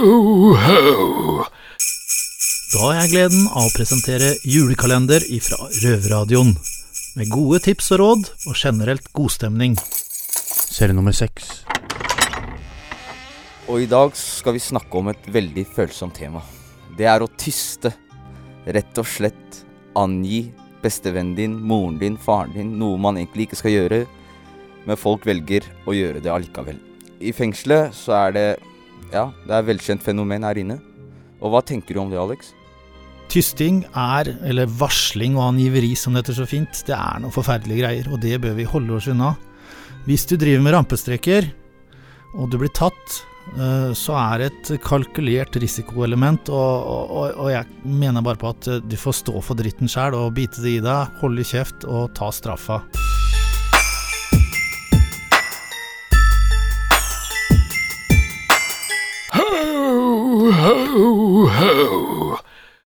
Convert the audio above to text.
Ho, ho. Da har jeg gleden av å presentere julekalender ifra Røverradioen. Med gode tips og råd, og generelt godstemning. Serie nummer seks. Og i dag skal vi snakke om et veldig følsomt tema. Det er å tyste. Rett og slett angi bestevennen din, moren din, faren din, noe man egentlig ikke skal gjøre, men folk velger å gjøre det allikevel. I fengselet så er det ja, det er et velkjent fenomen her inne. Og hva tenker du om det, Alex? Tysting er, eller varsling og angiveri som det heter så fint, det er noe forferdelige greier, og det bør vi holde oss unna. Hvis du driver med rampestreker, og du blir tatt, eh, så er det et kalkulert risikoelement, og, og, og jeg mener bare på at eh, du får stå for dritten sjæl og bite det i deg, holde kjeft og ta straffa. Ho ho!